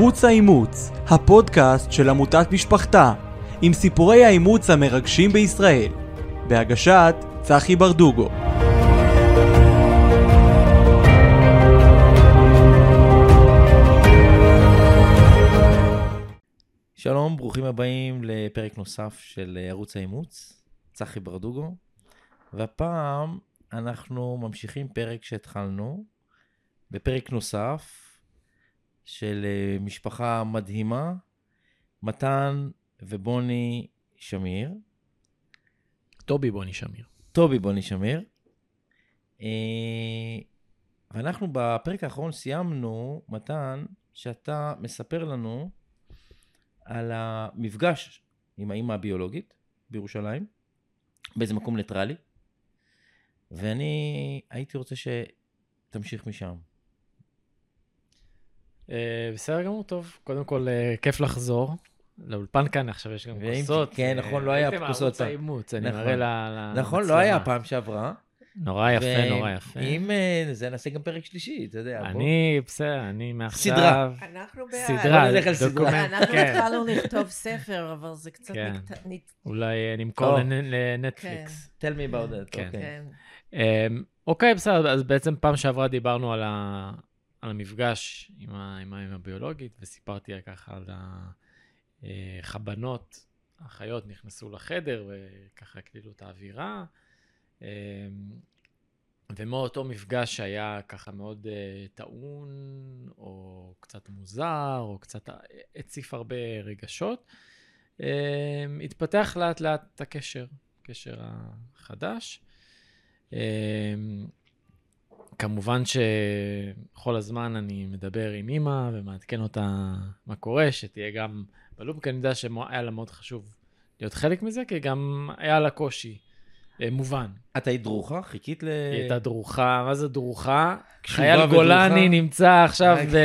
ערוץ האימוץ, הפודקאסט של עמותת משפחתה, עם סיפורי האימוץ המרגשים בישראל, בהגשת צחי ברדוגו. שלום, ברוכים הבאים לפרק נוסף של ערוץ האימוץ, צחי ברדוגו, והפעם אנחנו ממשיכים פרק שהתחלנו, בפרק נוסף של אה, משפחה מדהימה, מתן ובוני שמיר. טובי בוני שמיר. טובי בוני שמיר. אה, ואנחנו בפרק האחרון סיימנו, מתן, שאתה מספר לנו על המפגש עם האימא הביולוגית בירושלים, באיזה מקום ניטרלי, ואני הייתי רוצה שתמשיך משם. אה, בסדר גמור, טוב. קודם כל, אה, כיף לחזור. לאולפן כאן עכשיו יש גם כוסות. כן, נכון, לא היה כוסות. הייתם ערוץ האימוץ, אני מראה למצלמה. נכון, לא היה פעם שעברה. נורא יפה, נורא יפה. אם אה, זה, נעשה גם פרק שלישי, אתה יודע. אני, בסדר, אני מעכשיו... סדרה. אנחנו בעד. סדרה, דוקומנט. אנחנו כן. התחלנו לכתוב ספר, אבל זה קצת... כן. אולי נמכור לנטפליקס. tell me about that, כן. אוקיי. אמ, אוקיי, בסדר, אז בעצם פעם שעברה דיברנו על ה... על המפגש עם האמא הביולוגית, וסיפרתי ככה על איך הבנות, האחיות, נכנסו לחדר וככה הקלילו את האווירה. אמ, ומאותו מפגש שהיה ככה מאוד uh, טעון, או קצת מוזר, או קצת הציף הרבה רגשות, uh, התפתח לאט לאט הקשר, הקשר החדש. כמובן שכל הזמן אני מדבר עם אימא ומעדכן אותה מה קורה, שתהיה גם בלופ, כי אני יודע שהיה לה מאוד חשוב להיות חלק מזה, כי גם היה לה קושי אה, מובן. את היית דרוכה? חיכית ל... היא הייתה דרוכה, מה זה דרוכה? חייל גולני נמצא עכשיו ב...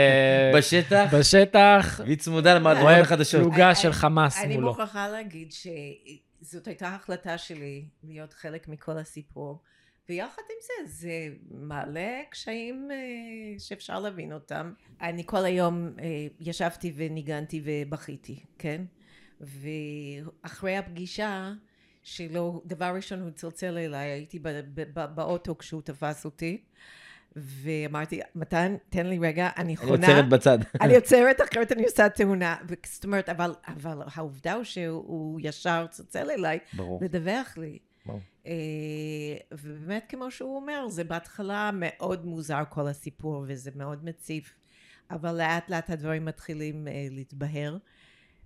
בשטח? בשטח. והיא צמודה למהדורת החדשות. פלוגה של חמאס מולו. אני מוכרחה להגיד שזאת הייתה החלטה שלי להיות חלק מכל הסיפור. ויחד עם זה, זה מעלה קשיים אה, שאפשר להבין אותם. אני כל היום אה, ישבתי וניגנתי ובכיתי, כן? ואחרי הפגישה שלו, דבר ראשון הוא צלצל אליי, הייתי באוטו כשהוא תפס אותי. ואמרתי, מתן, תן לי רגע, אני חונה. אני עוצרת בצד. אני עוצרת, אחרת אני עושה תאונה. זאת אומרת, אבל, אבל העובדה הוא שהוא ישר צלצל אליי, ברור. לדווח לי. אה, ובאמת, כמו שהוא אומר, זה בהתחלה מאוד מוזר כל הסיפור, וזה מאוד מציף, אבל לאט לאט הדברים מתחילים אה, להתבהר.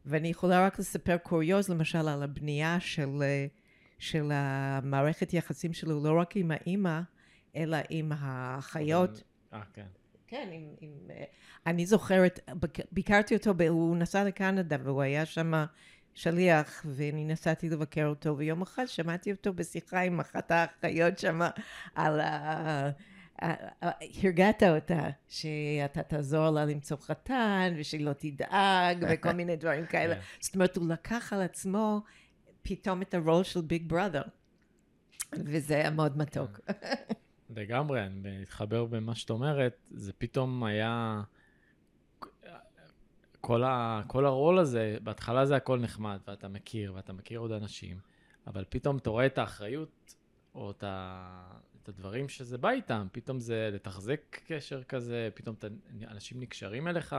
ואני יכולה רק לספר קוריוז, למשל, על הבנייה של, אה, של המערכת יחסים שלו, לא רק עם האימא, אלא עם האחיות. אה, כן. כן, עם, עם... אני זוכרת, ביקרתי אותו, הוא נסע לקנדה והוא היה שם שליח, ואני נסעתי לבקר אותו, ויום אחד שמעתי אותו בשיחה עם אחת האחיות שם על ה... הרגעת אותה, שאתה תעזור לה למצוא חתן, ושהיא לא תדאג, וכל מיני דברים כאלה. כן. זאת אומרת, הוא לקח על עצמו פתאום את הרול של ביג בראדר, וזה היה מאוד מתוק. לגמרי, אני מתחבר במה שאת אומרת, זה פתאום היה... כל, ה, כל הרול הזה, בהתחלה זה הכל נחמד, ואתה מכיר, ואתה מכיר עוד אנשים, אבל פתאום אתה רואה את האחריות, או את, ה, את הדברים שזה בא איתם, פתאום זה לתחזק קשר כזה, פתאום אתה, אנשים נקשרים אליך,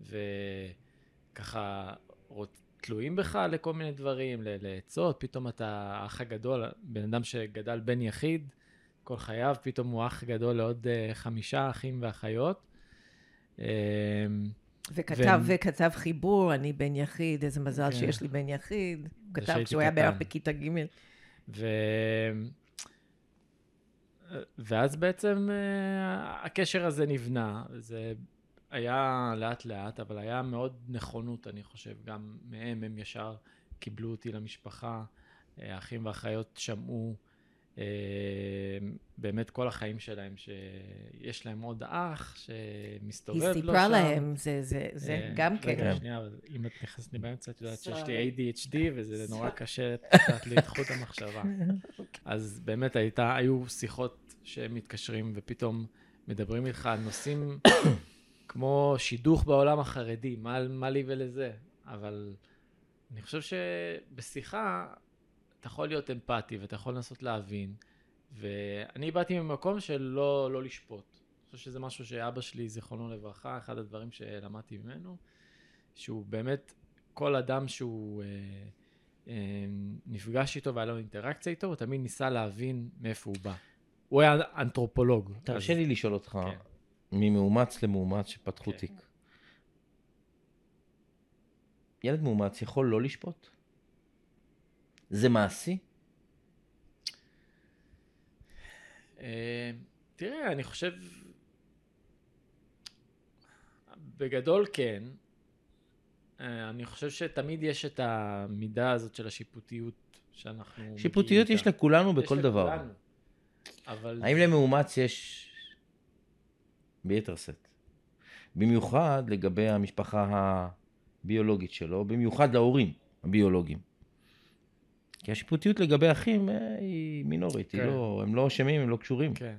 וככה תלויים בך לכל מיני דברים, לעצות, פתאום אתה האח הגדול, בן אדם שגדל בן יחיד, כל חייו, פתאום הוא אח גדול לעוד uh, חמישה אחים ואחיות. וכתב, ו... וכתב חיבור, אני בן יחיד, איזה מזל כן. שיש לי בן יחיד. הוא כתב כשהוא היה בערך בכיתה ג'. ו... ואז בעצם uh, הקשר הזה נבנה, זה היה לאט לאט, אבל היה מאוד נכונות, אני חושב, גם מהם, הם ישר קיבלו אותי למשפחה, האחים והאחיות שמעו אה, באמת כל החיים שלהם, שיש להם עוד אח שמסתובב לו שם. היא סיפרה להם, זה, זה, זה אה, גם כן. רגע, שנייה, אבל אם את נכנסת לי באמצע, את יודעת שיש לי ADHD, וזה נורא קשה, את חוט המחשבה. אוקיי. אז באמת הייתה, היו שיחות שהם מתקשרים, ופתאום מדברים איתך על נושאים כמו שידוך בעולם החרדי, מה, מה לי ולזה? אבל אני חושב שבשיחה אתה יכול להיות אמפתי ואתה יכול לנסות להבין, ואני באתי ממקום של לא, לא לשפוט. אני חושב שזה משהו שאבא שלי, זיכרונו לברכה, אחד הדברים שלמדתי ממנו, שהוא באמת, כל אדם שהוא אה, אה, נפגש איתו והיה לו אינטראקציה איתו, הוא תמיד ניסה להבין מאיפה הוא בא. הוא היה אנתרופולוג. תרשה אז- לי לשאול אותך, כן. ממאומץ למאומץ שפתחו כן. תיק. ילד מאומץ יכול לא לשפוט? זה מעשי? אה, תראה, אני חושב... בגדול כן. אה, אני חושב שתמיד יש את המידה הזאת של השיפוטיות שאנחנו... שיפוטיות יש. לכולנו יש בכל דבר. לכולנו. אבל... האם למאומץ יש ביתר שאת? במיוחד לגבי המשפחה הביולוגית שלו, במיוחד להורים הביולוגיים. כי השיפוטיות לגבי אחים אה, היא מינורית, היא כן. לא, הם לא אשמים, הם לא קשורים. כן.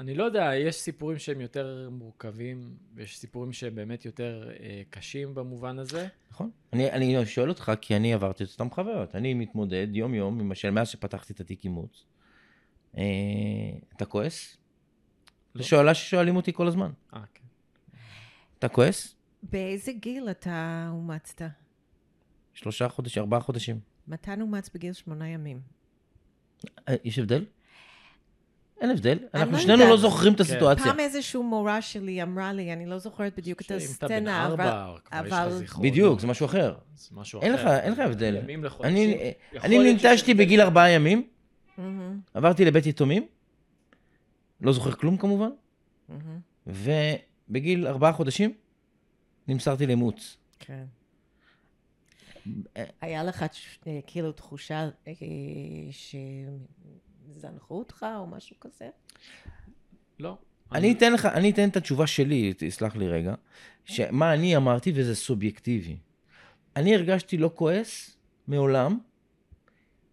אני לא יודע, יש סיפורים שהם יותר מורכבים, ויש סיפורים שהם באמת יותר אה, קשים במובן הזה. נכון. אני, אני שואל אותך כי אני עברתי את אותם חוויות. אני מתמודד יום-יום השאלה, מאז שפתחתי את התיק אימוץ. אה, אתה כועס? לא. זו שאלה ששואלים אותי כל הזמן. אה, כן. אתה כועס? באיזה גיל אתה אומצת? שלושה חודשים, ארבעה חודשים. מתן אומץ בגיל שמונה ימים. אה, יש הבדל? אין הבדל. אנחנו לא שנינו יודעת. לא זוכרים את כן. הסיטואציה. פעם איזושהי מורה שלי אמרה לי, אני לא זוכרת בדיוק את שאם אתה בן הסצנה, אבל... ארבע, כבר יש לך אבל- זיכרון. בדיוק, זה משהו אחר. זה משהו אין אחר. לך- אין לך הבדל. אני, ננטשתי בגיל ארבעה ימים, מהמם, עברתי לבית יתומים, לא זוכר כלום כמובן, מהמם, ובגיל ארבעה חודשים נמסרתי לאימוץ. כן. היה לך אה, כאילו תחושה אה, שזנחו אותך או משהו כזה? לא. אני אתן לך, אני אתן את התשובה שלי, תסלח לי רגע, שמה אני אמרתי וזה סובייקטיבי. אני הרגשתי לא כועס מעולם,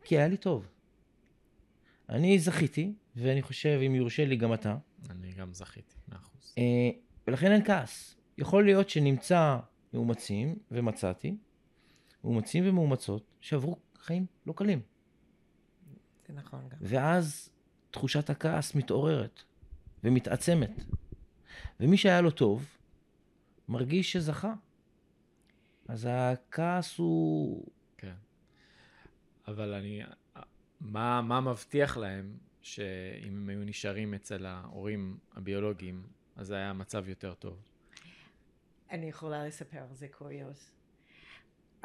כי היה לי טוב. אני זכיתי, ואני חושב, אם יורשה לי גם אתה, אני גם זכיתי, מאה אחוז. אה, ולכן אין כעס. יכול להיות שנמצא מאומצים, ומצאתי, מאומצים ומאומצות, שעברו חיים לא קלים. זה נכון גם. ואז תחושת הכעס מתעוררת ומתעצמת. ומי שהיה לו טוב, מרגיש שזכה. אז הכעס הוא... כן. אבל אני... מה, מה מבטיח להם שאם הם היו נשארים אצל ההורים הביולוגיים, אז היה מצב יותר טוב? אני יכולה לספר על זה קוריוז.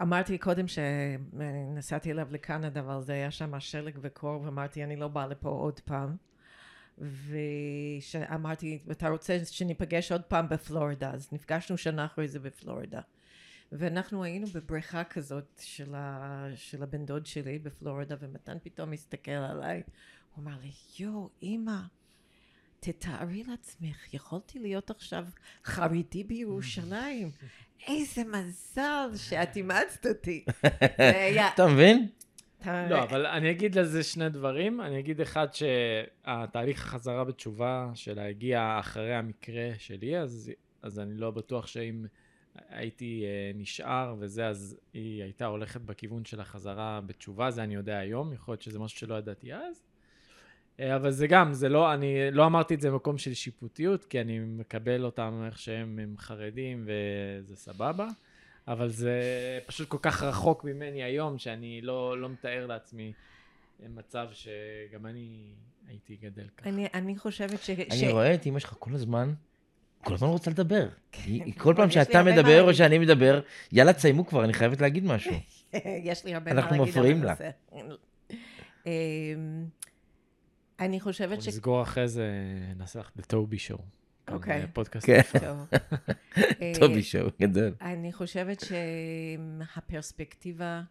אמרתי קודם שנסעתי אליו לקנדה, אבל זה היה שם שלג וקור, ואמרתי, אני לא באה לפה עוד פעם. ואמרתי, אתה רוצה שניפגש עוד פעם בפלורידה? אז נפגשנו שנה אחרי זה בפלורידה. ואנחנו היינו בבריכה כזאת של, ה... של הבן דוד שלי בפלורידה, ומתן פתאום הסתכל עליי, הוא אמר לי, יואו, אימא, תתארי לעצמך, יכולתי להיות עכשיו חרדי בירושלים. איזה מזל שאת אימצת אותי. אתה מבין? לא, אבל אני אגיד לזה שני דברים. אני אגיד אחד שהתהליך החזרה בתשובה שלה הגיע אחרי המקרה שלי, אז, אז אני לא בטוח שאם הייתי אה, נשאר וזה, אז היא הייתה הולכת בכיוון של החזרה בתשובה, זה אני יודע היום, יכול להיות שזה משהו שלא ידעתי אז. אה, אבל זה גם, זה לא, אני לא אמרתי את זה במקום של שיפוטיות, כי אני מקבל אותם איך שהם הם חרדים וזה סבבה. אבל זה פשוט כל כך רחוק ממני היום, שאני לא, לא מתאר לעצמי מצב שגם אני הייתי גדל ככה. אני, אני חושבת ש... אני רואה את אמא שלך כל הזמן, כל הזמן רוצה לדבר. היא- היא כל פעם שאתה מדבר או. שאני מדבר, יאללה תסיימו כבר, אני חייבת להגיד משהו. יש לי הרבה אנחנו מה להגיד מפריעים על לה. הנושא. אמ, אני חושבת ש... נסגור אחרי זה, נעשה לך The Toby Show. גם, אוקיי. אה, פודקאסט. כן, טוב. טובי שואו, גדול. אני חושבת שהפרספקטיבה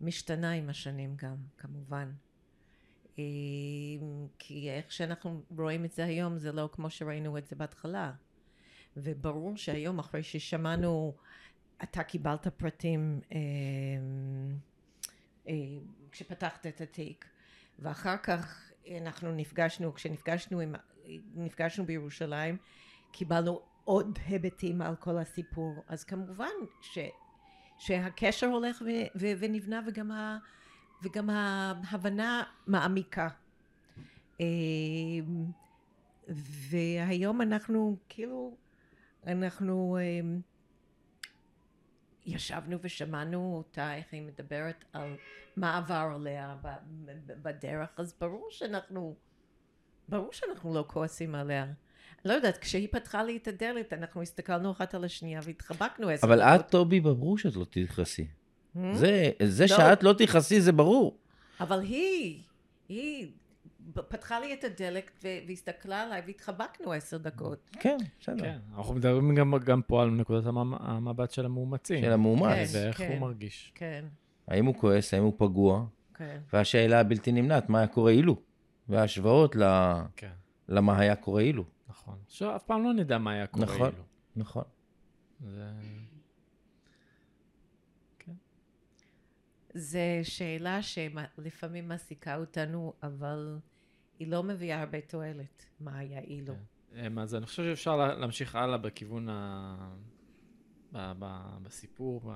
משתנה עם השנים גם, כמובן. אמ, כי איך שאנחנו רואים את זה היום, זה לא כמו שראינו את זה בהתחלה. וברור שהיום, אחרי ששמענו, אתה קיבלת פרטים אה, כשפתחת את התיק, ואחר כך אנחנו נפגשנו, כשנפגשנו עם, נפגשנו בירושלים, קיבלנו עוד היבטים על כל הסיפור. אז כמובן ש, שהקשר הולך ו, ו, ונבנה וגם, ה, וגם ההבנה מעמיקה. אמ, והיום אנחנו כאילו, אנחנו אמ, ישבנו ושמענו אותה, איך היא מדברת על מה עבר עליה בדרך, אז ברור שאנחנו, ברור שאנחנו לא כועסים עליה. לא יודעת, כשהיא פתחה לי את הדלת, אנחנו הסתכלנו אחת על השנייה והתחבקנו עשר אבל את, טובי, ברור שאת לא תכעסי. Hmm? זה, זה לא. שאת לא תכעסי זה ברור. אבל היא, היא פתחה לי את הדלק והסתכלה עליי והתחבקנו עשר דקות. כן, בסדר. כן, אנחנו מדברים גם, גם פה על נקודת המבט של המאומצים. של המאומץ. כן, ואיך כן, הוא מרגיש. כן. האם הוא כועס, האם הוא פגוע, כן. והשאלה הבלתי נמנעת, מה היה קורה אילו? וההשוואות ל... כן. למה היה קורה אילו. נכון. עכשיו, אף פעם לא נדע מה היה קורה נכון, אילו. נכון, נכון. זה... כן. זו שאלה שלפעמים מעסיקה אותנו, אבל היא לא מביאה הרבה תועלת. מה היה אילו? כן. אז אני חושב שאפשר להמשיך הלאה בכיוון ה... ב... ב... בסיפור,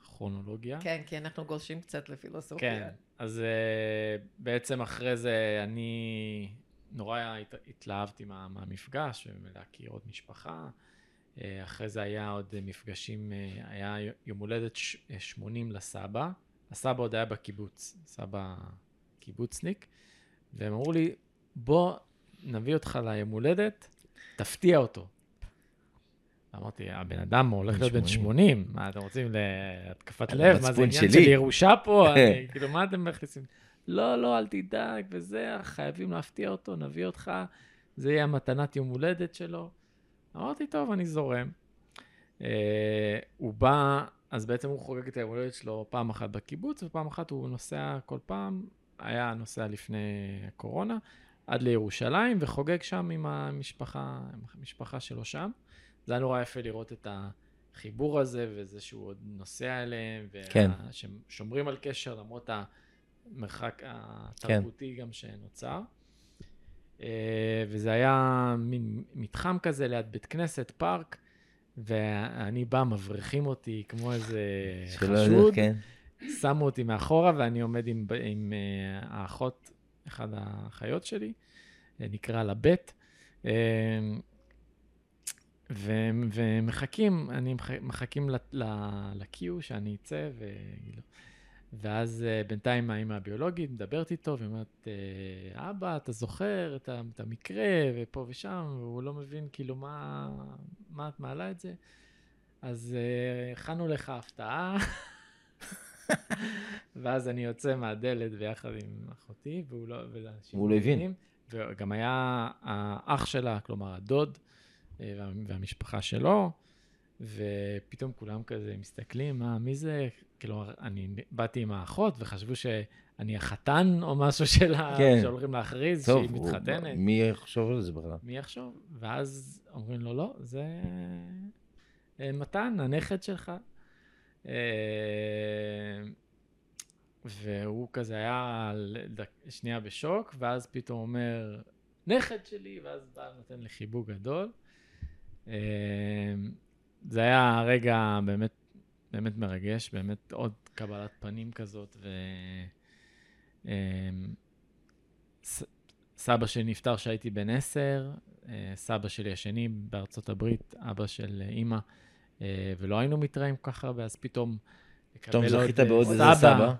בכרונולוגיה. כן, כי אנחנו גולשים קצת לפילוסופיה. כן, אז uh, בעצם אחרי זה אני נורא התלהבתי מה, מהמפגש ולהכיר עוד משפחה. Uh, אחרי זה היה עוד מפגשים, uh, היה יום הולדת 80 לסבא. הסבא עוד היה בקיבוץ, סבא קיבוצניק, והם אמרו לי, בוא נביא אותך ליום הולדת, תפתיע אותו. אמרתי, הבן אדם הולך להיות בן 80, מה אתם רוצים להתקפת לב? מה זה עניין של ירושה פה? אני, כאילו, מה אתם מכניסים? לא, לא, אל תדאג, וזה, חייבים להפתיע אותו, נביא אותך, זה יהיה המתנת יום הולדת שלו. אמרתי, טוב, אני זורם. Uh, הוא בא, אז בעצם הוא חוגג את היום הולדת שלו פעם אחת בקיבוץ, ופעם אחת הוא נוסע כל פעם, היה נוסע לפני הקורונה, עד לירושלים, וחוגג שם עם המשפחה, עם המשפחה שלו שם. זה היה נורא יפה לראות את החיבור הזה, וזה שהוא עוד נוסע אליהם, כן. ושומרים על קשר למרות המרחק התרבותי כן. גם שנוצר. אה, וזה היה מין מתחם כזה ליד בית כנסת, פארק, ואני בא, מבריחים אותי כמו איזה חשוד. כן. שמו אותי מאחורה, ואני עומד עם, עם uh, האחות, אחת האחיות שלי, אה, נקרא לה בית. Uh, ומחכים, אני מחכים ל-Q שאני אצא, ו... ואז uh, בינתיים האמא הביולוגית מדברת איתו, והיא אומרת, אבא, אתה זוכר את, את המקרה, ופה ושם, והוא לא מבין כאילו מה, מה את מעלה את זה. אז הכנו לך הפתעה. ואז אני יוצא מהדלת ביחד עם אחותי, והוא לא, והוא לא הבין. וגם היה האח שלה, כלומר הדוד, אה, וה, והמשפחה שלו, ופתאום כולם כזה מסתכלים, מה, מי זה? כאילו, אני באתי עם האחות, וחשבו שאני החתן או משהו שלה, כן. שהולכים להכריז טוב, שהיא מתחתנת. הוא, מי יחשוב על זה בכלל? מי יחשוב? ואז אומרים לו, לא, זה אה, מתן, הנכד שלך. אה, והוא כזה היה שנייה בשוק, ואז פתאום אומר, נכד שלי, ואז בא נותן לי חיבוק גדול. אה, זה היה רגע באמת, באמת מרגש, באמת עוד קבלת פנים כזאת, ו... אה, סבא שלי נפטר כשהייתי בן עשר, סבא שלי השני בארצות הברית, אבא של אימא, ולא היינו מתראים כל כך הרבה, אז פתאום... פתאום זכית בעוד איזה סבא.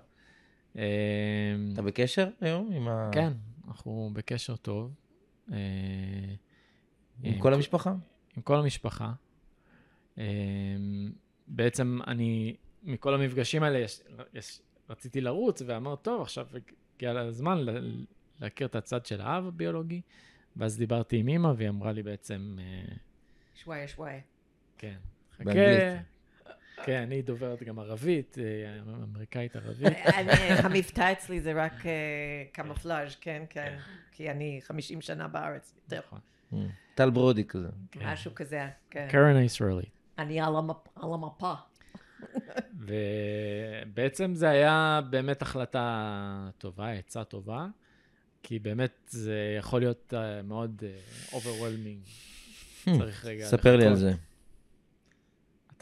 אה, אתה בקשר היום עם ה... כן, אנחנו בקשר טוב. אה, עם כל המשפחה? עם כל המשפחה. בעצם אני, מכל המפגשים האלה, יש, יש, רציתי לרוץ, ואמרתי, טוב, עכשיו הגיע הזמן להכיר את הצד של האב הביולוגי, ואז דיברתי עם אימא, והיא אמרה לי בעצם... שוואיה, שוואיה. כן. חכה. כן, אני דוברת גם ערבית, אה, אמריקאית ערבית. המבטא אצלי זה רק קמופלאז', כן, כן, כי אני 50 שנה בארץ. נכון. Mm. טל ברודי כזה. משהו כזה, כן. קרן הישראלית. אני על המפה. ובעצם זה היה באמת החלטה טובה, עצה טובה, כי באמת זה יכול להיות אה, מאוד אה, overwhelming צריך רגע... ספר לי על זה.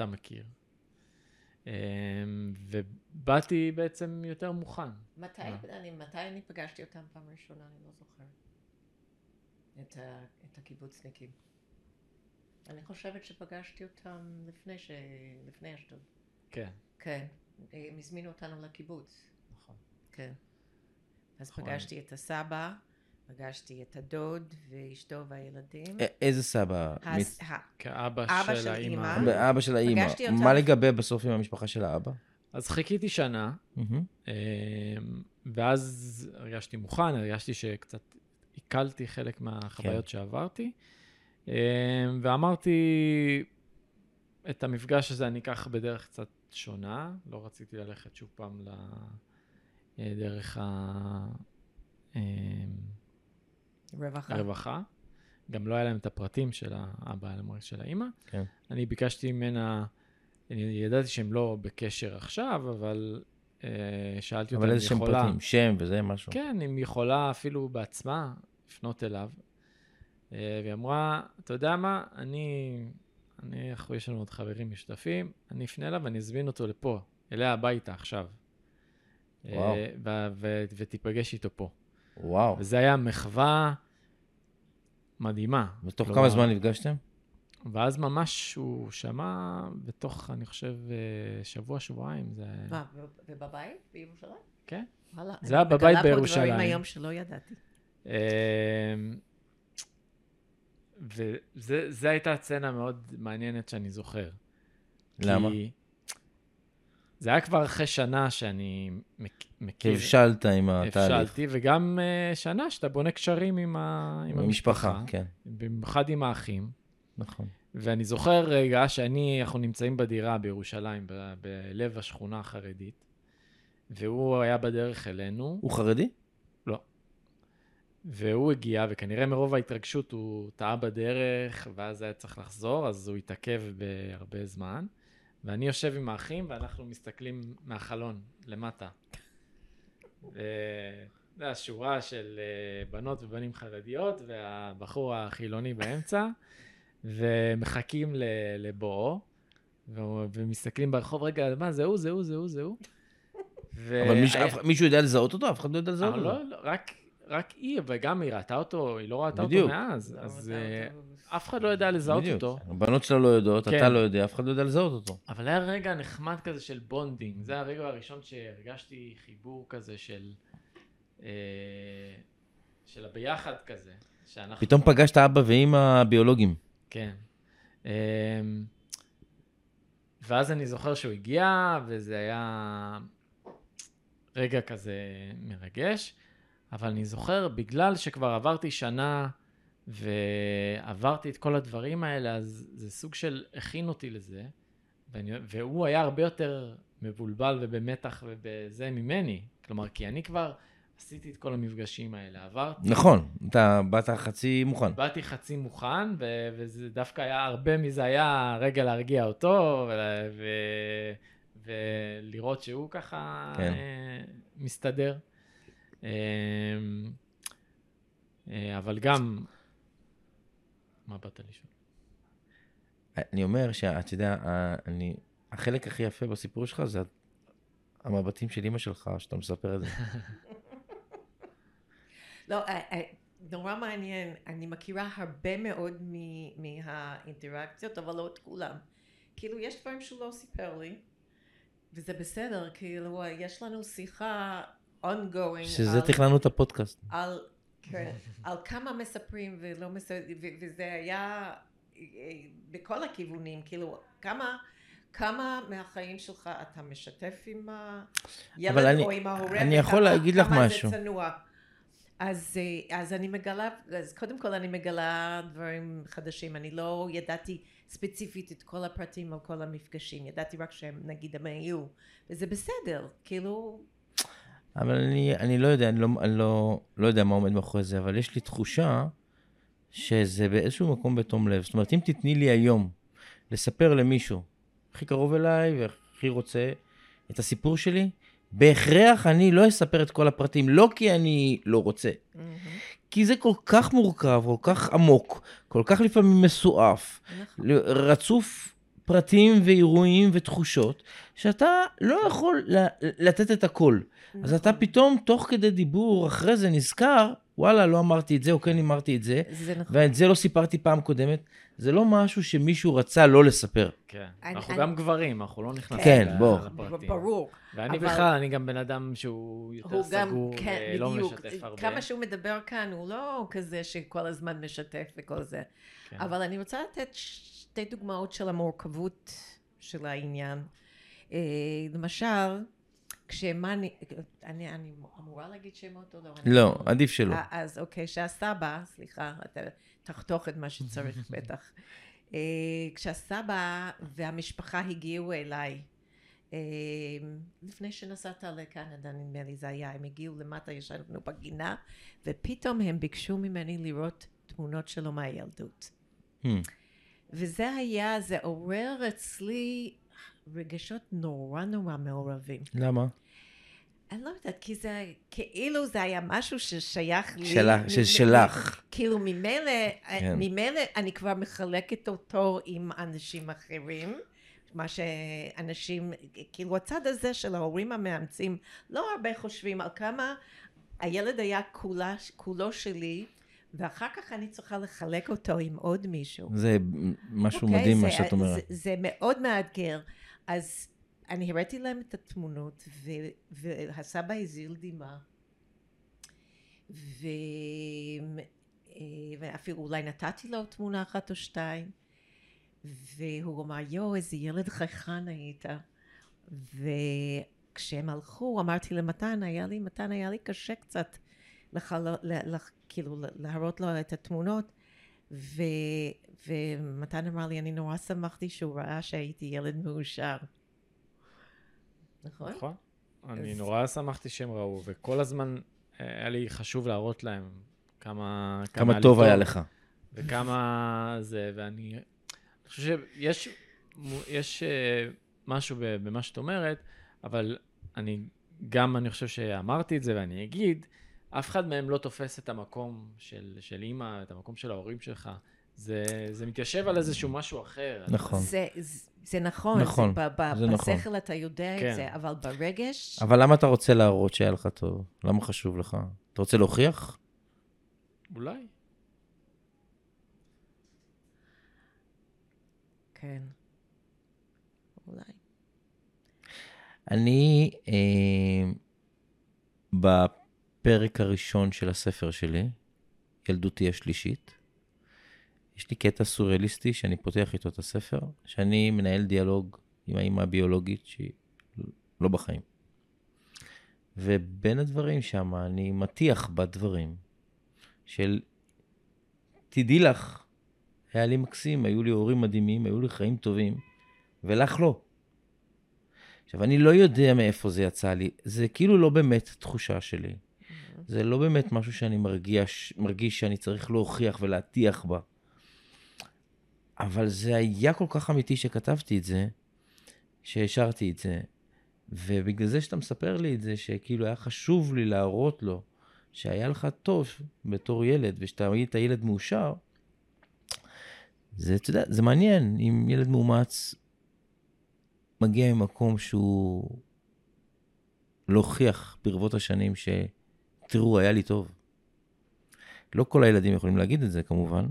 אתה מכיר. אמ, ובאתי בעצם יותר מוכן. מתי, אני, מתי אני פגשתי אותם פעם ראשונה? אני לא זוכרת. את, ה, את הקיבוצניקים. אני חושבת שפגשתי אותם לפני, ש... לפני אשדוד. כן. כן. הם הזמינו אותנו לקיבוץ. נכון. כן. אז נכון. פגשתי את הסבא, פגשתי את הדוד ואשתו והילדים. א- איזה סבא? הס- ה- כאבא אבא של של האימא. אימא. אבא של האימא. פגשתי אותם. מה לגבי בסוף עם המשפחה של האבא? אז חיכיתי שנה. אמ, ואז הרגשתי מוכן, הרגשתי שקצת עיכלתי חלק מהחוויות כן. שעברתי, אמ, ואמרתי, את המפגש הזה אני אקח בדרך קצת שונה, לא רציתי ללכת שוב פעם לדרך אמ, רווחה. הרווחה. גם לא היה להם את הפרטים של האבא, רק של האימא. כן. אני ביקשתי ממנה, אני ידעתי שהם לא בקשר עכשיו, אבל אה, שאלתי אותה אבל אם איזה היא יכולה... פרטים? שם וזה משהו. כן, אם היא יכולה אפילו בעצמה לפנות אליו. אה, והיא אמרה, אתה יודע מה, אני, אני, אנחנו, יש לנו עוד חברים משותפים, אני אפנה אליו ואני אזמין אותו לפה, אליה הביתה עכשיו. אה, וואו. ו- ו- ותיפגש איתו פה. וואו. וזה היה מחווה מדהימה. ותוך כלומר, כמה זמן נפגשתם? ואז ממש הוא שמע בתוך, אני חושב, אה, שבוע, שבועיים. זה... מה, ובבית? בירושלים? כן. וואלה. זה היה בבית אני מגלה פה בירושלים. דברים היום שלא ידעתי. אמ, וזו הייתה סצנה מאוד מעניינת שאני זוכר. למה? כי זה היה כבר אחרי שנה שאני מכ- מכיר, הבשלת עם התהליך. הבשלתי, וגם אה, שנה שאתה בונה קשרים עם, ה, עם המשפחה, המשפחה, כן, במיוחד עם האחים. נכון. ואני זוכר רגע שאני, אנחנו נמצאים בדירה בירושלים, ב- בלב השכונה החרדית, והוא היה בדרך אלינו. הוא חרדי? והוא הגיע, וכנראה מרוב ההתרגשות הוא טעה בדרך, ואז היה צריך לחזור, אז הוא התעכב בהרבה זמן. ואני יושב עם האחים, ואנחנו מסתכלים מהחלון, למטה. ו... אתה יודע, שורה של אה, בנות ובנים חרדיות, והבחור החילוני באמצע, ומחכים ל- לבואו, ומסתכלים ברחוב, רגע, מה, זה הוא, זה הוא, זה הוא, זה הוא. ו- אבל מישהו- היה- אף- מישהו יודע לזהות אותו? אף אחד לא יודע לזהות אבל אותו. לא, לא, רק, רק היא, וגם היא ראתה אותו, היא לא ראתה בדיוק. אותו מאז, לא, אז זה אה, אותו- אף אחד לא יודע לזהות בדיוק. אותו. הבנות שלה לא יודעות, כן. אתה לא יודע, אף אחד לא יודע לזהות אותו. אבל היה רגע נחמד כזה של bonding, זה הרגע הראשון שהרגשתי חיבור כזה של... אה, של הביחד כזה, שאנחנו... פתאום פגשת אבא ואימא ביולוגיים. כן. אמ, ואז אני זוכר שהוא הגיע, וזה היה רגע כזה מרגש, אבל אני זוכר, בגלל שכבר עברתי שנה ועברתי את כל הדברים האלה, אז זה סוג של הכין אותי לזה, ואני, והוא היה הרבה יותר מבולבל ובמתח ובזה ממני. כלומר, כי אני כבר עשיתי את כל המפגשים האלה, עברתי נכון, אתה באת חצי מוכן. באתי חצי מוכן, ו- וזה דווקא היה, הרבה מזה היה רגע להרגיע אותו, ו- ו- ולראות שהוא ככה כן. אה, מסתדר. אה, אה, אבל גם... מה באת לשאול? אני אומר שאתה יודע, אני, החלק הכי יפה בסיפור שלך זה המבטים של אימא שלך, שאתה מספר את זה. לא, אה, אה, נורא מעניין. אני מכירה הרבה מאוד מהאינטראקציות, אבל לא את כולם. כאילו, יש דברים שהוא לא סיפר לי, וזה בסדר, כאילו, יש לנו שיחה ongoing. שזה על- תכננו את הפודקאסט. על, כן, על כמה מספרים ולא מספרים, וזה היה אה, בכל הכיוונים, כאילו, כמה, כמה מהחיים שלך אתה משתף עם הילד אבל אני- או עם ההורה, אני יכול להגיד לך כמה משהו. זה צנוע. אז, אה, אז אני מגלה, אז קודם כל אני מגלה דברים חדשים, אני לא ידעתי ספציפית את כל הפרטים על כל המפגשים, ידעתי רק שהם נגיד הם היו, וזה בסדר, כאילו, אבל אני, אני לא יודע, אני, לא, אני לא, לא יודע מה עומד מאחורי זה, אבל יש לי תחושה שזה באיזשהו מקום בתום לב. זאת אומרת, אם תתני לי היום לספר למישהו הכי קרוב אליי והכי רוצה את הסיפור שלי, בהכרח אני לא אספר את כל הפרטים, לא כי אני לא רוצה, כי זה כל כך מורכב, כל כך עמוק, כל כך לפעמים מסועף, נכון. רצוף פרטים ואירועים ותחושות, שאתה לא יכול לתת את הכל. נכון. אז אתה נכון. פתאום, תוך כדי דיבור, אחרי זה נזכר, וואלה, לא אמרתי את זה, או כן אמרתי את זה, זה נכון. ואת זה לא סיפרתי פעם קודמת. זה לא משהו שמישהו רצה לא לספר. כן, אני, אנחנו אני... גם גברים, אנחנו לא נכנסים כן, בוא. לפרטים. ברור. ואני אבל... בכלל, אני גם בן אדם שהוא יותר סגור, כן, ולא בדיוק. משתף הרבה. כמה שהוא מדבר כאן, הוא לא כזה שכל הזמן משתף וכל זה. כן. אבל אני רוצה לתת שתי דוגמאות של המורכבות של העניין. אה, למשל, כשמאני, אני, אני אמורה להגיד שמות או לא? לא, עדיף שלא. אז אוקיי, שהסבא, סליחה, אתה תחתוך את מה שצריך בטח. אה, כשהסבא והמשפחה הגיעו אליי, אה, לפני שנסעת לקנדה, נדמה לי זה היה, הם הגיעו למטה, ישבנו בגינה, ופתאום הם ביקשו ממני לראות תמונות שלו מהילדות. Hmm. וזה היה, זה עורר אצלי רגשות נורא נורא מעורבים. למה? אני לא יודעת, כי זה כאילו זה היה משהו ששייך לי. שלך, ששלך. כאילו ממילא, כן. ממילא אני כבר מחלקת אותו עם אנשים אחרים. מה שאנשים, כאילו הצד הזה של ההורים המאמצים, לא הרבה חושבים על כמה הילד היה כולה, כולו שלי, ואחר כך אני צריכה לחלק אותו עם עוד מישהו. זה משהו okay, אוקיי, מדהים זה, מה שאת אומרת. זה, זה מאוד מאתגר. אז אני הראיתי להם את התמונות, ו, והסבא הזיל דמעה. ו... אה, ואפילו אולי נתתי לו תמונה אחת או שתיים, והוא אמר, יואו, איזה ילד חייכן היית. וכשהם הלכו, אמרתי למתן, היה לי, מתן היה לי קשה קצת, לחל... לח... כאילו, להראות לו את התמונות, ו... ומתן אמר לי, אני נורא שמחתי שהוא ראה שהייתי ילד מאושר. נכון? נכון. אני נורא שמחתי שהם ראו, וכל הזמן אה, היה לי חשוב להראות להם כמה... כמה טוב היה לך. וכמה זה, ואני... אני חושב שיש יש, אה, משהו במה שאת אומרת, אבל אני גם, אני חושב שאמרתי את זה ואני אגיד, אף אחד מהם לא תופס את המקום של, של אימא, את המקום של ההורים שלך. זה, זה מתיישב על איזשהו משהו אחר. נכון. זה, זה נכון, נכון, זה, ב, זה נכון. בשכל אתה יודע כן. את זה, אבל ברגש... אבל למה אתה רוצה להראות שהיה לך טוב? למה חשוב לך? אתה רוצה להוכיח? אולי. כן. אולי. אני, אה, בפרק הראשון של הספר שלי, ילדותי השלישית, יש לי קטע סוריאליסטי שאני פותח איתו את הספר, שאני מנהל דיאלוג עם האימא הביולוגית שהיא לא בחיים. ובין הדברים שם אני מטיח בדברים של, תדעי לך, היה לי מקסים, היו לי הורים מדהימים, היו לי חיים טובים, ולך לא. עכשיו, אני לא יודע מאיפה זה יצא לי, זה כאילו לא באמת תחושה שלי. זה לא באמת משהו שאני מרגיש, מרגיש שאני צריך להוכיח ולהטיח בה. אבל זה היה כל כך אמיתי שכתבתי את זה, שהשארתי את זה. ובגלל זה שאתה מספר לי את זה, שכאילו היה חשוב לי להראות לו שהיה לך טוב בתור ילד, ושאתה היית ילד מאושר, זה, אתה יודע, זה מעניין אם ילד מאומץ מגיע ממקום שהוא להוכיח ברבות השנים שתראו, היה לי טוב. לא כל הילדים יכולים להגיד את זה כמובן,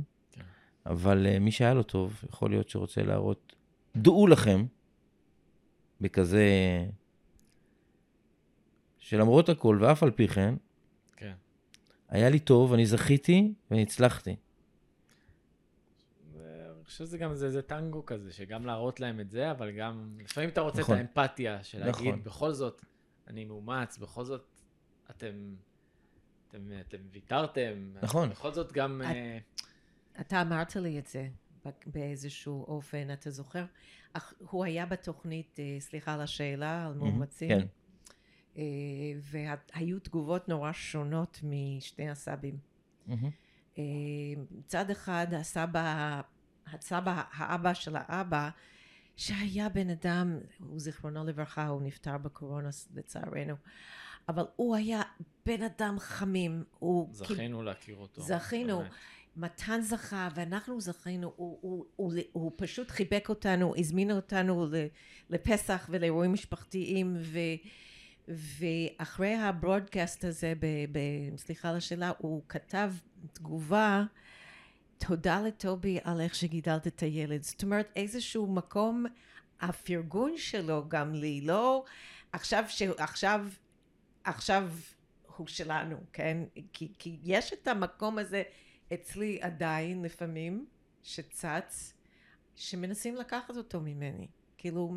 אבל uh, מי שהיה לו טוב, יכול להיות שרוצה להראות, דעו לכם, בכזה, שלמרות הכל ואף על פי כן, כן. היה לי טוב, אני זכיתי ואני הצלחתי. אני חושב שזה גם, זה, זה טנגו כזה, שגם להראות להם את זה, אבל גם, לפעמים אתה רוצה נכון. את האמפתיה, של להגיד, נכון. בכל זאת, אני מאומץ, בכל זאת, אתם, אתם, אתם ויתרתם. נכון. בכל זאת גם... את... Uh, אתה אמרת לי את זה באיזשהו אופן, אתה זוכר? אך הוא היה בתוכנית, אה, סליחה על השאלה, על מאומצים. כן. אה, והיו תגובות נורא שונות משני הסבים. אה, מצד אחד הסבא, הסבא, האבא של האבא, שהיה בן אדם, הוא זיכרונו לברכה, הוא נפטר בקורונה לצערנו, אבל הוא היה בן אדם חמים. הוא... זכינו כי... להכיר אותו. זכינו. באמת. מתן זכה ואנחנו זכינו, הוא, הוא, הוא, הוא, הוא פשוט חיבק אותנו, הזמין אותנו לפסח ולאירועים משפחתיים ו, ואחרי הברודקאסט הזה, ב, ב, סליחה על השאלה, הוא כתב תגובה תודה לטובי על איך שגידלת את הילד. זאת אומרת, איזשהו מקום, הפרגון שלו גם לי, לא עכשיו, ש... עכשיו, עכשיו הוא שלנו, כן? כי, כי יש את המקום הזה אצלי עדיין לפעמים, שצץ, שמנסים לקחת אותו ממני. כאילו,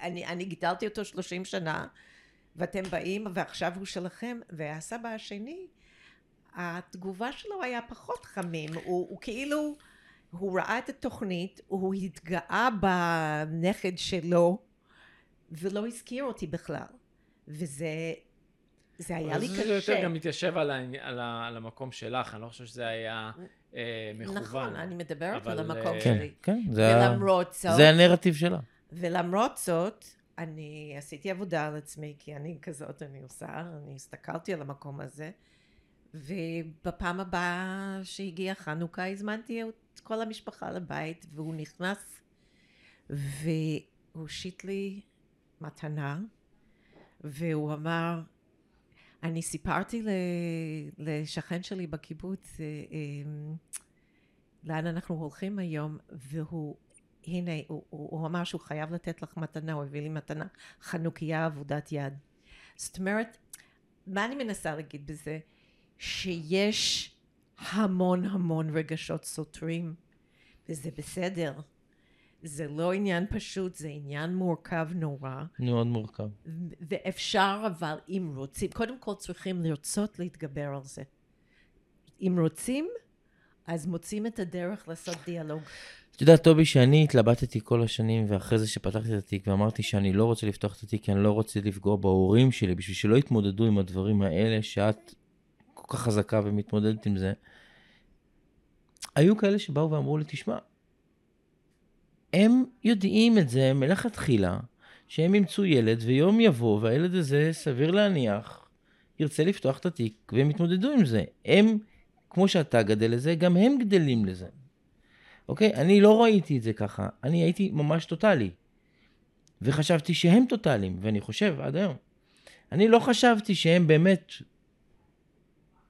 אני, אני גידלתי אותו שלושים שנה, ואתם באים, ועכשיו הוא שלכם, והסבא השני, התגובה שלו היה פחות חמים, הוא, הוא כאילו, הוא ראה את התוכנית, הוא התגאה בנכד שלו, ולא הזכיר אותי בכלל. וזה, זה היה לי קשה. זה יותר גם מתיישב על, על, על המקום שלך, אני לא חושב שזה היה אה, מכוון. נכון, אני מדברת על המקום אה, שלי. כן, כן, זה, ולמרות זאת, זה הנרטיב שלה. ולמרות זאת, אני עשיתי עבודה על עצמי, כי אני כזאת אני עושה, אני הסתכלתי על המקום הזה, ובפעם הבאה שהגיעה חנוכה הזמנתי את כל המשפחה לבית, והוא נכנס והוא הושיט לי מתנה, והוא אמר, אני סיפרתי לשכן שלי בקיבוץ אה, אה, לאן אנחנו הולכים היום, והוא, הנה, הוא, הוא אמר שהוא חייב לתת לך מתנה, הוא הביא לי מתנה, חנוכיה עבודת יד. זאת אומרת, מה אני מנסה להגיד בזה? שיש המון המון רגשות סותרים, וזה בסדר. זה לא עניין פשוט, זה עניין מורכב נורא. מאוד מורכב. ואפשר אבל, אם רוצים, קודם כל צריכים לרצות להתגבר על זה. אם רוצים, אז מוצאים את הדרך לעשות דיאלוג. את יודעת, טובי, שאני התלבטתי כל השנים, ואחרי זה שפתחתי את התיק, ואמרתי שאני לא רוצה לפתוח את התיק, כי אני לא רוצה לפגוע בהורים שלי, בשביל שלא יתמודדו עם הדברים האלה שאת כל כך חזקה ומתמודדת עם זה. היו כאלה שבאו ואמרו לי, תשמע, הם יודעים את זה מלכתחילה, שהם ימצאו ילד ויום יבוא והילד הזה, סביר להניח, ירצה לפתוח את התיק והם יתמודדו עם זה. הם, כמו שאתה גדל לזה, גם הם גדלים לזה. אוקיי? אני לא ראיתי את זה ככה, אני הייתי ממש טוטאלי. וחשבתי שהם טוטאליים, ואני חושב עד היום. אני לא חשבתי שהם באמת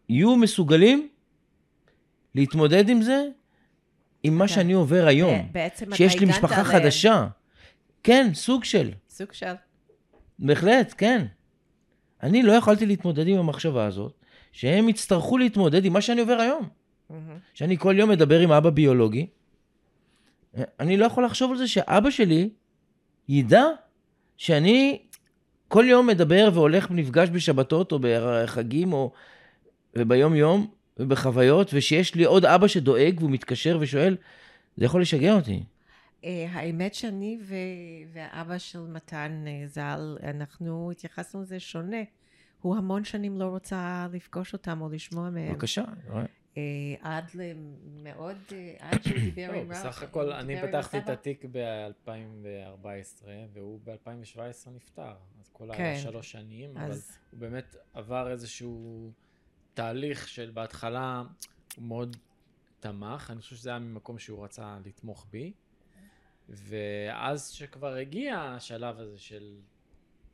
יהיו מסוגלים להתמודד עם זה עם מה כן. שאני עובר היום. בעצם אתה שיש לי משפחה עליהם. חדשה. כן, סוג של. סוג של. בהחלט, כן. אני לא יכולתי להתמודד עם המחשבה הזאת, שהם יצטרכו להתמודד עם מה שאני עובר היום. Mm-hmm. שאני כל יום מדבר עם אבא ביולוגי, אני לא יכול לחשוב על זה שאבא שלי ידע שאני כל יום מדבר והולך ונפגש בשבתות או בחגים או וביום יום ובחוויות, ושיש לי עוד אבא שדואג והוא מתקשר ושואל, זה יכול לשגע אותי. אה, האמת שאני והאבא של מתן אה, ז"ל, אנחנו התייחסנו לזה שונה. הוא המון שנים לא רוצה לפגוש אותם או לשמוע מהם. בבקשה, אה, עד למאוד, עד שהוא דיבר עם רב. בסך הכל, אני פתחתי את התיק ב-2014, והוא ב-2017 נפטר. אז כל כן. שלוש שנים, אבל הוא באמת עבר איזשהו... תהליך של בהתחלה הוא מאוד תמך, אני חושב שזה היה ממקום שהוא רצה לתמוך בי, ואז שכבר הגיע השלב הזה של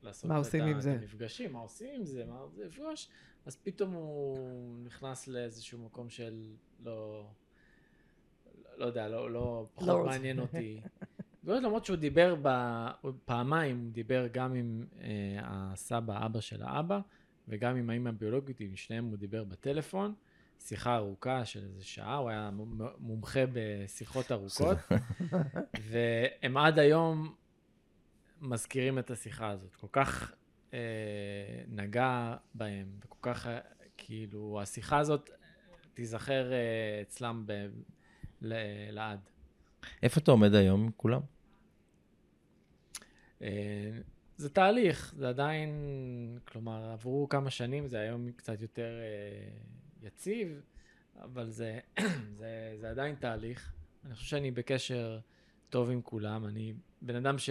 לעשות את, את המפגשים, מה עושים עם זה, מה זה לפגוש, אז פתאום הוא נכנס לאיזשהו מקום של לא, לא יודע, לא, לא פחות לא מעניין אותי. למרות שהוא דיבר ב, פעמיים, הוא דיבר גם עם אה, הסבא, אבא של האבא, וגם עם האמא הביולוגית, עם שניהם הוא דיבר בטלפון, שיחה ארוכה של איזה שעה, הוא היה מומחה בשיחות ארוכות, והם עד היום מזכירים את השיחה הזאת. כל כך אה, נגע בהם, וכל כך, אה, כאילו, השיחה הזאת תיזכר אה, אצלם ב, ל, לעד. איפה אתה עומד היום עם כולם? אה, זה תהליך, זה עדיין, כלומר, עברו כמה שנים, זה היום קצת יותר אה, יציב, אבל זה, זה, זה עדיין תהליך. אני חושב שאני בקשר טוב עם כולם. אני בן אדם ש...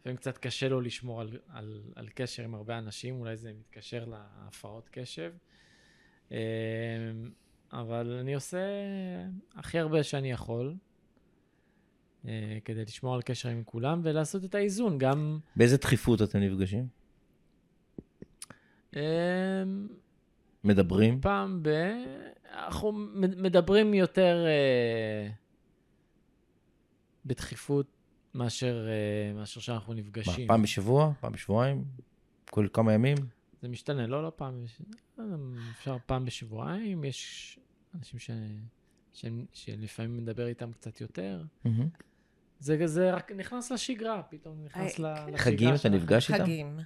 לפעמים קצת קשה לו לשמור על, על, על קשר עם הרבה אנשים, אולי זה מתקשר להפרעות קשב. אמ, אבל אני עושה הכי הרבה שאני יכול, אה, כדי לשמור על קשר עם כולם ולעשות את האיזון, גם... באיזה דחיפות אתם נפגשים? אמ, מדברים? פעם ב... אנחנו מדברים יותר אה, בדחיפות מאשר, אה, מאשר שאנחנו נפגשים. פעם בשבוע? פעם בשבועיים? כל כמה ימים? זה משתנה, לא, לא פעם, לא אפשר פעם בשבועיים, יש אנשים ש... ש... שלפעמים מדבר איתם קצת יותר. Mm-hmm. זה, זה רק נכנס לשגרה, פתאום נכנס I... לשגרה. חגים, אתה נפגש איתם? חגים.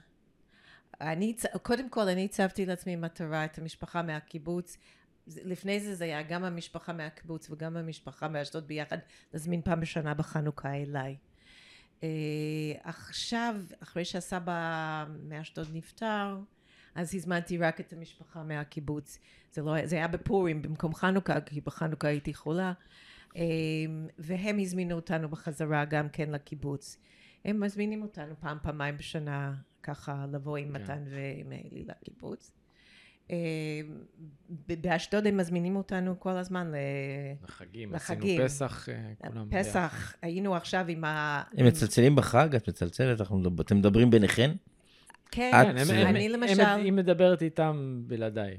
אני, קודם כל, אני הצבתי לעצמי מטרה, את המשפחה מהקיבוץ. לפני זה זה היה גם המשפחה מהקיבוץ וגם המשפחה מאשדוד ביחד, להזמין פעם בשנה בחנוכה אליי. אה, עכשיו, אחרי שהסבא מאשדוד נפטר, אז הזמנתי רק את המשפחה מהקיבוץ. זה, לא, זה היה בפורים במקום חנוכה, כי בחנוכה הייתי חולה. אה, והם הזמינו אותנו בחזרה גם כן לקיבוץ. הם מזמינים אותנו פעם, פעמיים בשנה, ככה לבוא עם כן. מתן ועם אלי לקיבוץ. אה, באשדוד הם מזמינים אותנו כל הזמן לחגים. לחגים. עשינו פסח, אה, כולם פסח, היינו עכשיו עם ה... הם מצלצלים בחג? את מצלצלת? אתם מדברים ביניכן? כן, אני למשל... היא מדברת איתם בלעדיי.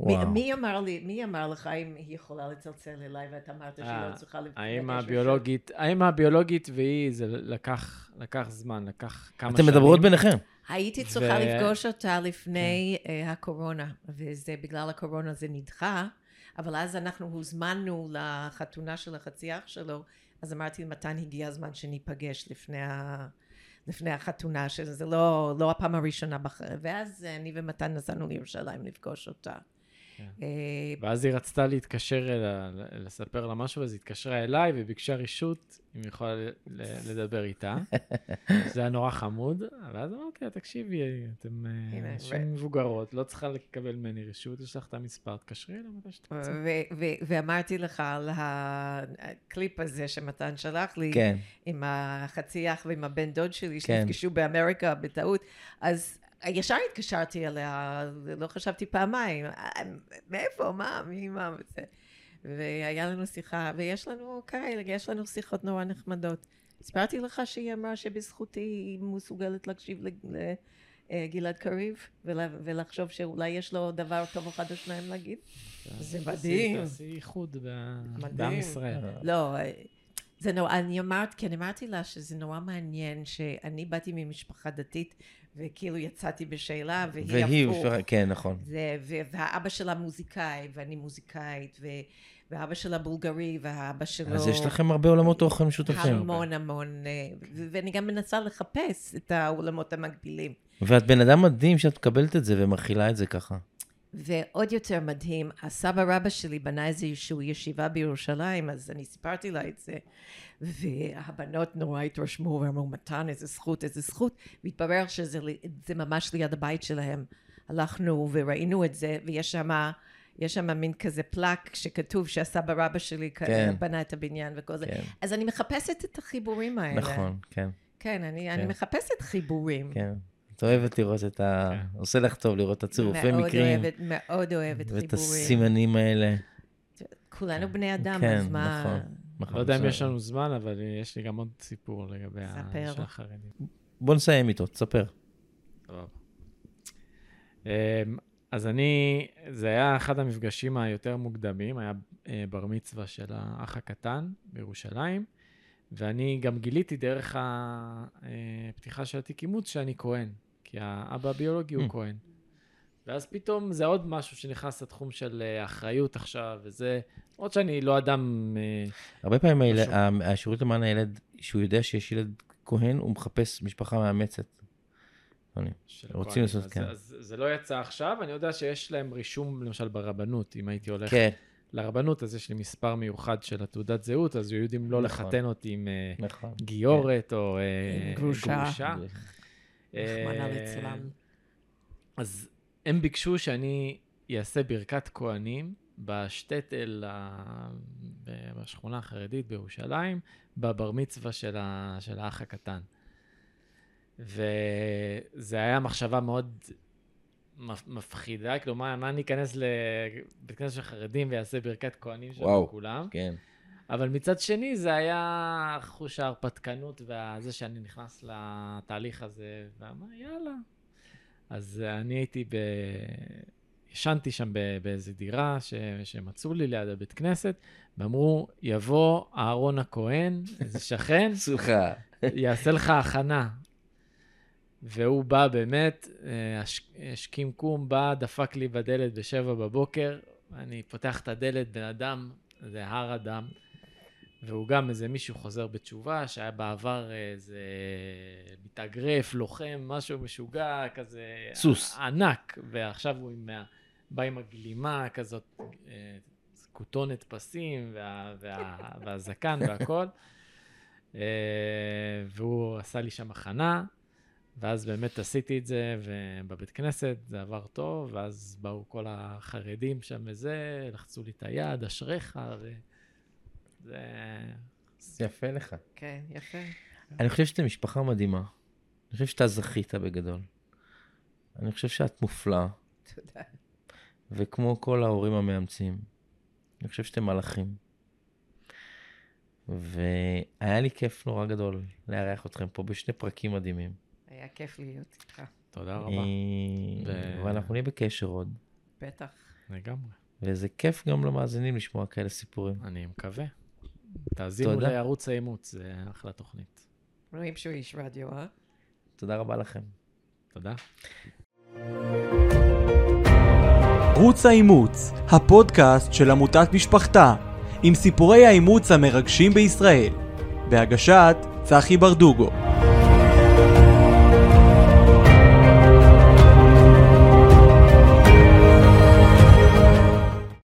מי, מי אמר לי, מי אמר לך אם היא יכולה לצלצל אליי ואת אמרת שהיא לא אה, צריכה לבקש האם הביולוגית, האם הביולוגית והיא, זה לקח, לקח זמן, לקח כמה שנים. אתם מדברות ביניכם. הייתי צריכה ו... לפגוש אותה לפני כן. uh, הקורונה, וזה בגלל הקורונה זה נדחה, אבל אז אנחנו הוזמנו לחתונה של החצי אח שלו, אז אמרתי למתן הגיע הזמן שניפגש לפני ה... לפני החתונה, שזה לא, לא הפעם הראשונה, בח... ואז אני ומתן נסענו לירושלים לפגוש אותה. כן. אה, ואז היא רצתה להתקשר אליה, לספר לה משהו, אז היא התקשרה אליי וביקשה רשות אם היא יכולה לדבר איתה. זה היה נורא חמוד, ואז אמרתי לה, תקשיבי, אתם אה, נשים מבוגרות, לא צריכה לקבל ממני רשות, יש לך את המספר, תקשרי אליי מתי שתרצה. ואמרתי לך על הקליפ הזה שמתן שלח לי, כן. עם החצי אח ועם הבן דוד שלי, כן. שנפגשו באמריקה בטעות, אז... ישר התקשרתי אליה, לא חשבתי פעמיים, מאיפה, מה, מי, מה, וזה. והיה לנו שיחה, ויש לנו כאלה, יש לנו שיחות נורא נחמדות. הסברתי לך שהיא אמרה שבזכותי היא מסוגלת להקשיב לגלעד קריב, ולחשוב שאולי יש לו דבר טוב אחד או שניים להגיד. זה מדהים. זה ייחוד בעם ישראל. לא, זה נורא, אני אמרת, כי אני אמרתי לה שזה נורא מעניין שאני באתי ממשפחה דתית וכאילו יצאתי בשאלה, והיא הפוך. והיא, כן, נכון. זה, והאבא שלה מוזיקאי, ואני מוזיקאית, ו, והאבא שלה בולגרי, והאבא שלו... אז יש לכם הרבה עולמות תוכן משותפים. המון המון, אה, ואני גם מנסה לחפש את העולמות המקבילים. ואת בן אדם מדהים שאת מקבלת את זה ומכילה את זה ככה. ועוד יותר מדהים, הסבא רבא שלי בנה איזושהי ישיבה בירושלים, אז אני סיפרתי לה את זה, והבנות נורא התרשמו ואמרו, מתן, איזה זכות, איזה זכות, והתברר שזה ממש ליד הבית שלהם. הלכנו וראינו את זה, ויש שם... יש שם מין כזה פלאק שכתוב שהסבא רבא שלי כן. בנה את הבניין וכל זה. כן. אז אני מחפשת את החיבורים האלה. נכון, כן. כן, אני, כן. אני מחפשת חיבורים. כן. את אוהבת לראות את ה... כן. עושה לך טוב לראות את הצירופי מקרים. מאוד אוהבת, מאוד אוהבת חיבורים. ואת הסימנים האלה. כולנו בני אדם, כן, אז מה... נכון, נכון. לא יודע אם יש לנו זמן, אבל יש לי גם עוד סיפור לגבי של החרדים. בוא נסיים איתו, תספר. אמ, אז אני, זה היה אחד המפגשים היותר מוקדמים, היה אה, בר מצווה של האח הקטן בירושלים. ואני גם גיליתי דרך הפתיחה של התיק אימוץ שאני כהן, כי האבא הביולוגי הוא mm. כהן. ואז פתאום זה עוד משהו שנכנס לתחום של אה, אחריות עכשיו, וזה, עוד שאני לא אדם... אה, הרבה פעמים השירות, השירות למען הילד, שהוא יודע שיש ילד כהן, הוא מחפש משפחה מאמצת. רוצים לעשות, כן. אז זה לא יצא עכשיו, אני יודע שיש להם רישום, למשל ברבנות, אם הייתי הולך... כן. לרבנות, אז יש לי מספר מיוחד של התעודת זהות, אז היו יודעים לא נכון. לחתן אותי עם אה, נכון. גיורת או אה, גרושה. ליצלן. אז הם ביקשו שאני אעשה ברכת כהנים בשטטל בשכונה החרדית בירושלים, בבר מצווה של, ה, של האח הקטן. וזה היה מחשבה מאוד מפחידה, כלומר, מה אני אכנס לבית כנסת של חרדים ויעשה ברכת כהנים שם לכולם? כן. אבל מצד שני, זה היה חוש ההרפתקנות וזה שאני נכנס לתהליך הזה, ואמר, יאללה. אז אני הייתי ב... ישנתי שם באיזה דירה ש... שמצאו לי ליד הבית כנסת, ואמרו, יבוא אהרון הכהן, איזה שכן. יעשה לך הכנה. והוא בא באמת, השכים קום, בא, דפק לי בדלת בשבע בבוקר, אני פותח את הדלת, בן אדם, זה הר אדם, והוא גם איזה מישהו חוזר בתשובה, שהיה בעבר איזה מתאגרף, לוחם, משהו משוגע, כזה... סוס. ענק, ועכשיו הוא עם, בא עם הגלימה כזאת, כותונת פסים, וה, וה, והזקן והכל. והוא עשה לי שם הכנה. ואז באמת עשיתי את זה, ובבית כנסת זה עבר טוב, ואז באו כל החרדים שם וזה, לחצו לי את היד, אשריך, וזה... זה יפה לך. כן, יפה. אני חושב שאתה משפחה מדהימה. אני חושב שאתה זכית בגדול. אני חושב שאת מופלאה. תודה. וכמו כל ההורים המאמצים, אני חושב שאתם מלאכים. והיה לי כיף נורא גדול לארח אתכם פה בשני פרקים מדהימים. היה כיף להיות איתך. תודה רבה. אה, ואנחנו נהיה בקשר עוד. בטח. לגמרי. וזה כיף גם למאזינים לשמוע כאלה סיפורים. אני מקווה. תאזינו לערוץ האימוץ, זה אחלה תוכנית. רואים שהוא איש רדיו, אה? תודה רבה לכם. תודה. ערוץ האימוץ, הפודקאסט של עמותת משפחתה, עם סיפורי האימוץ המרגשים בישראל, בהגשת צחי ברדוגו.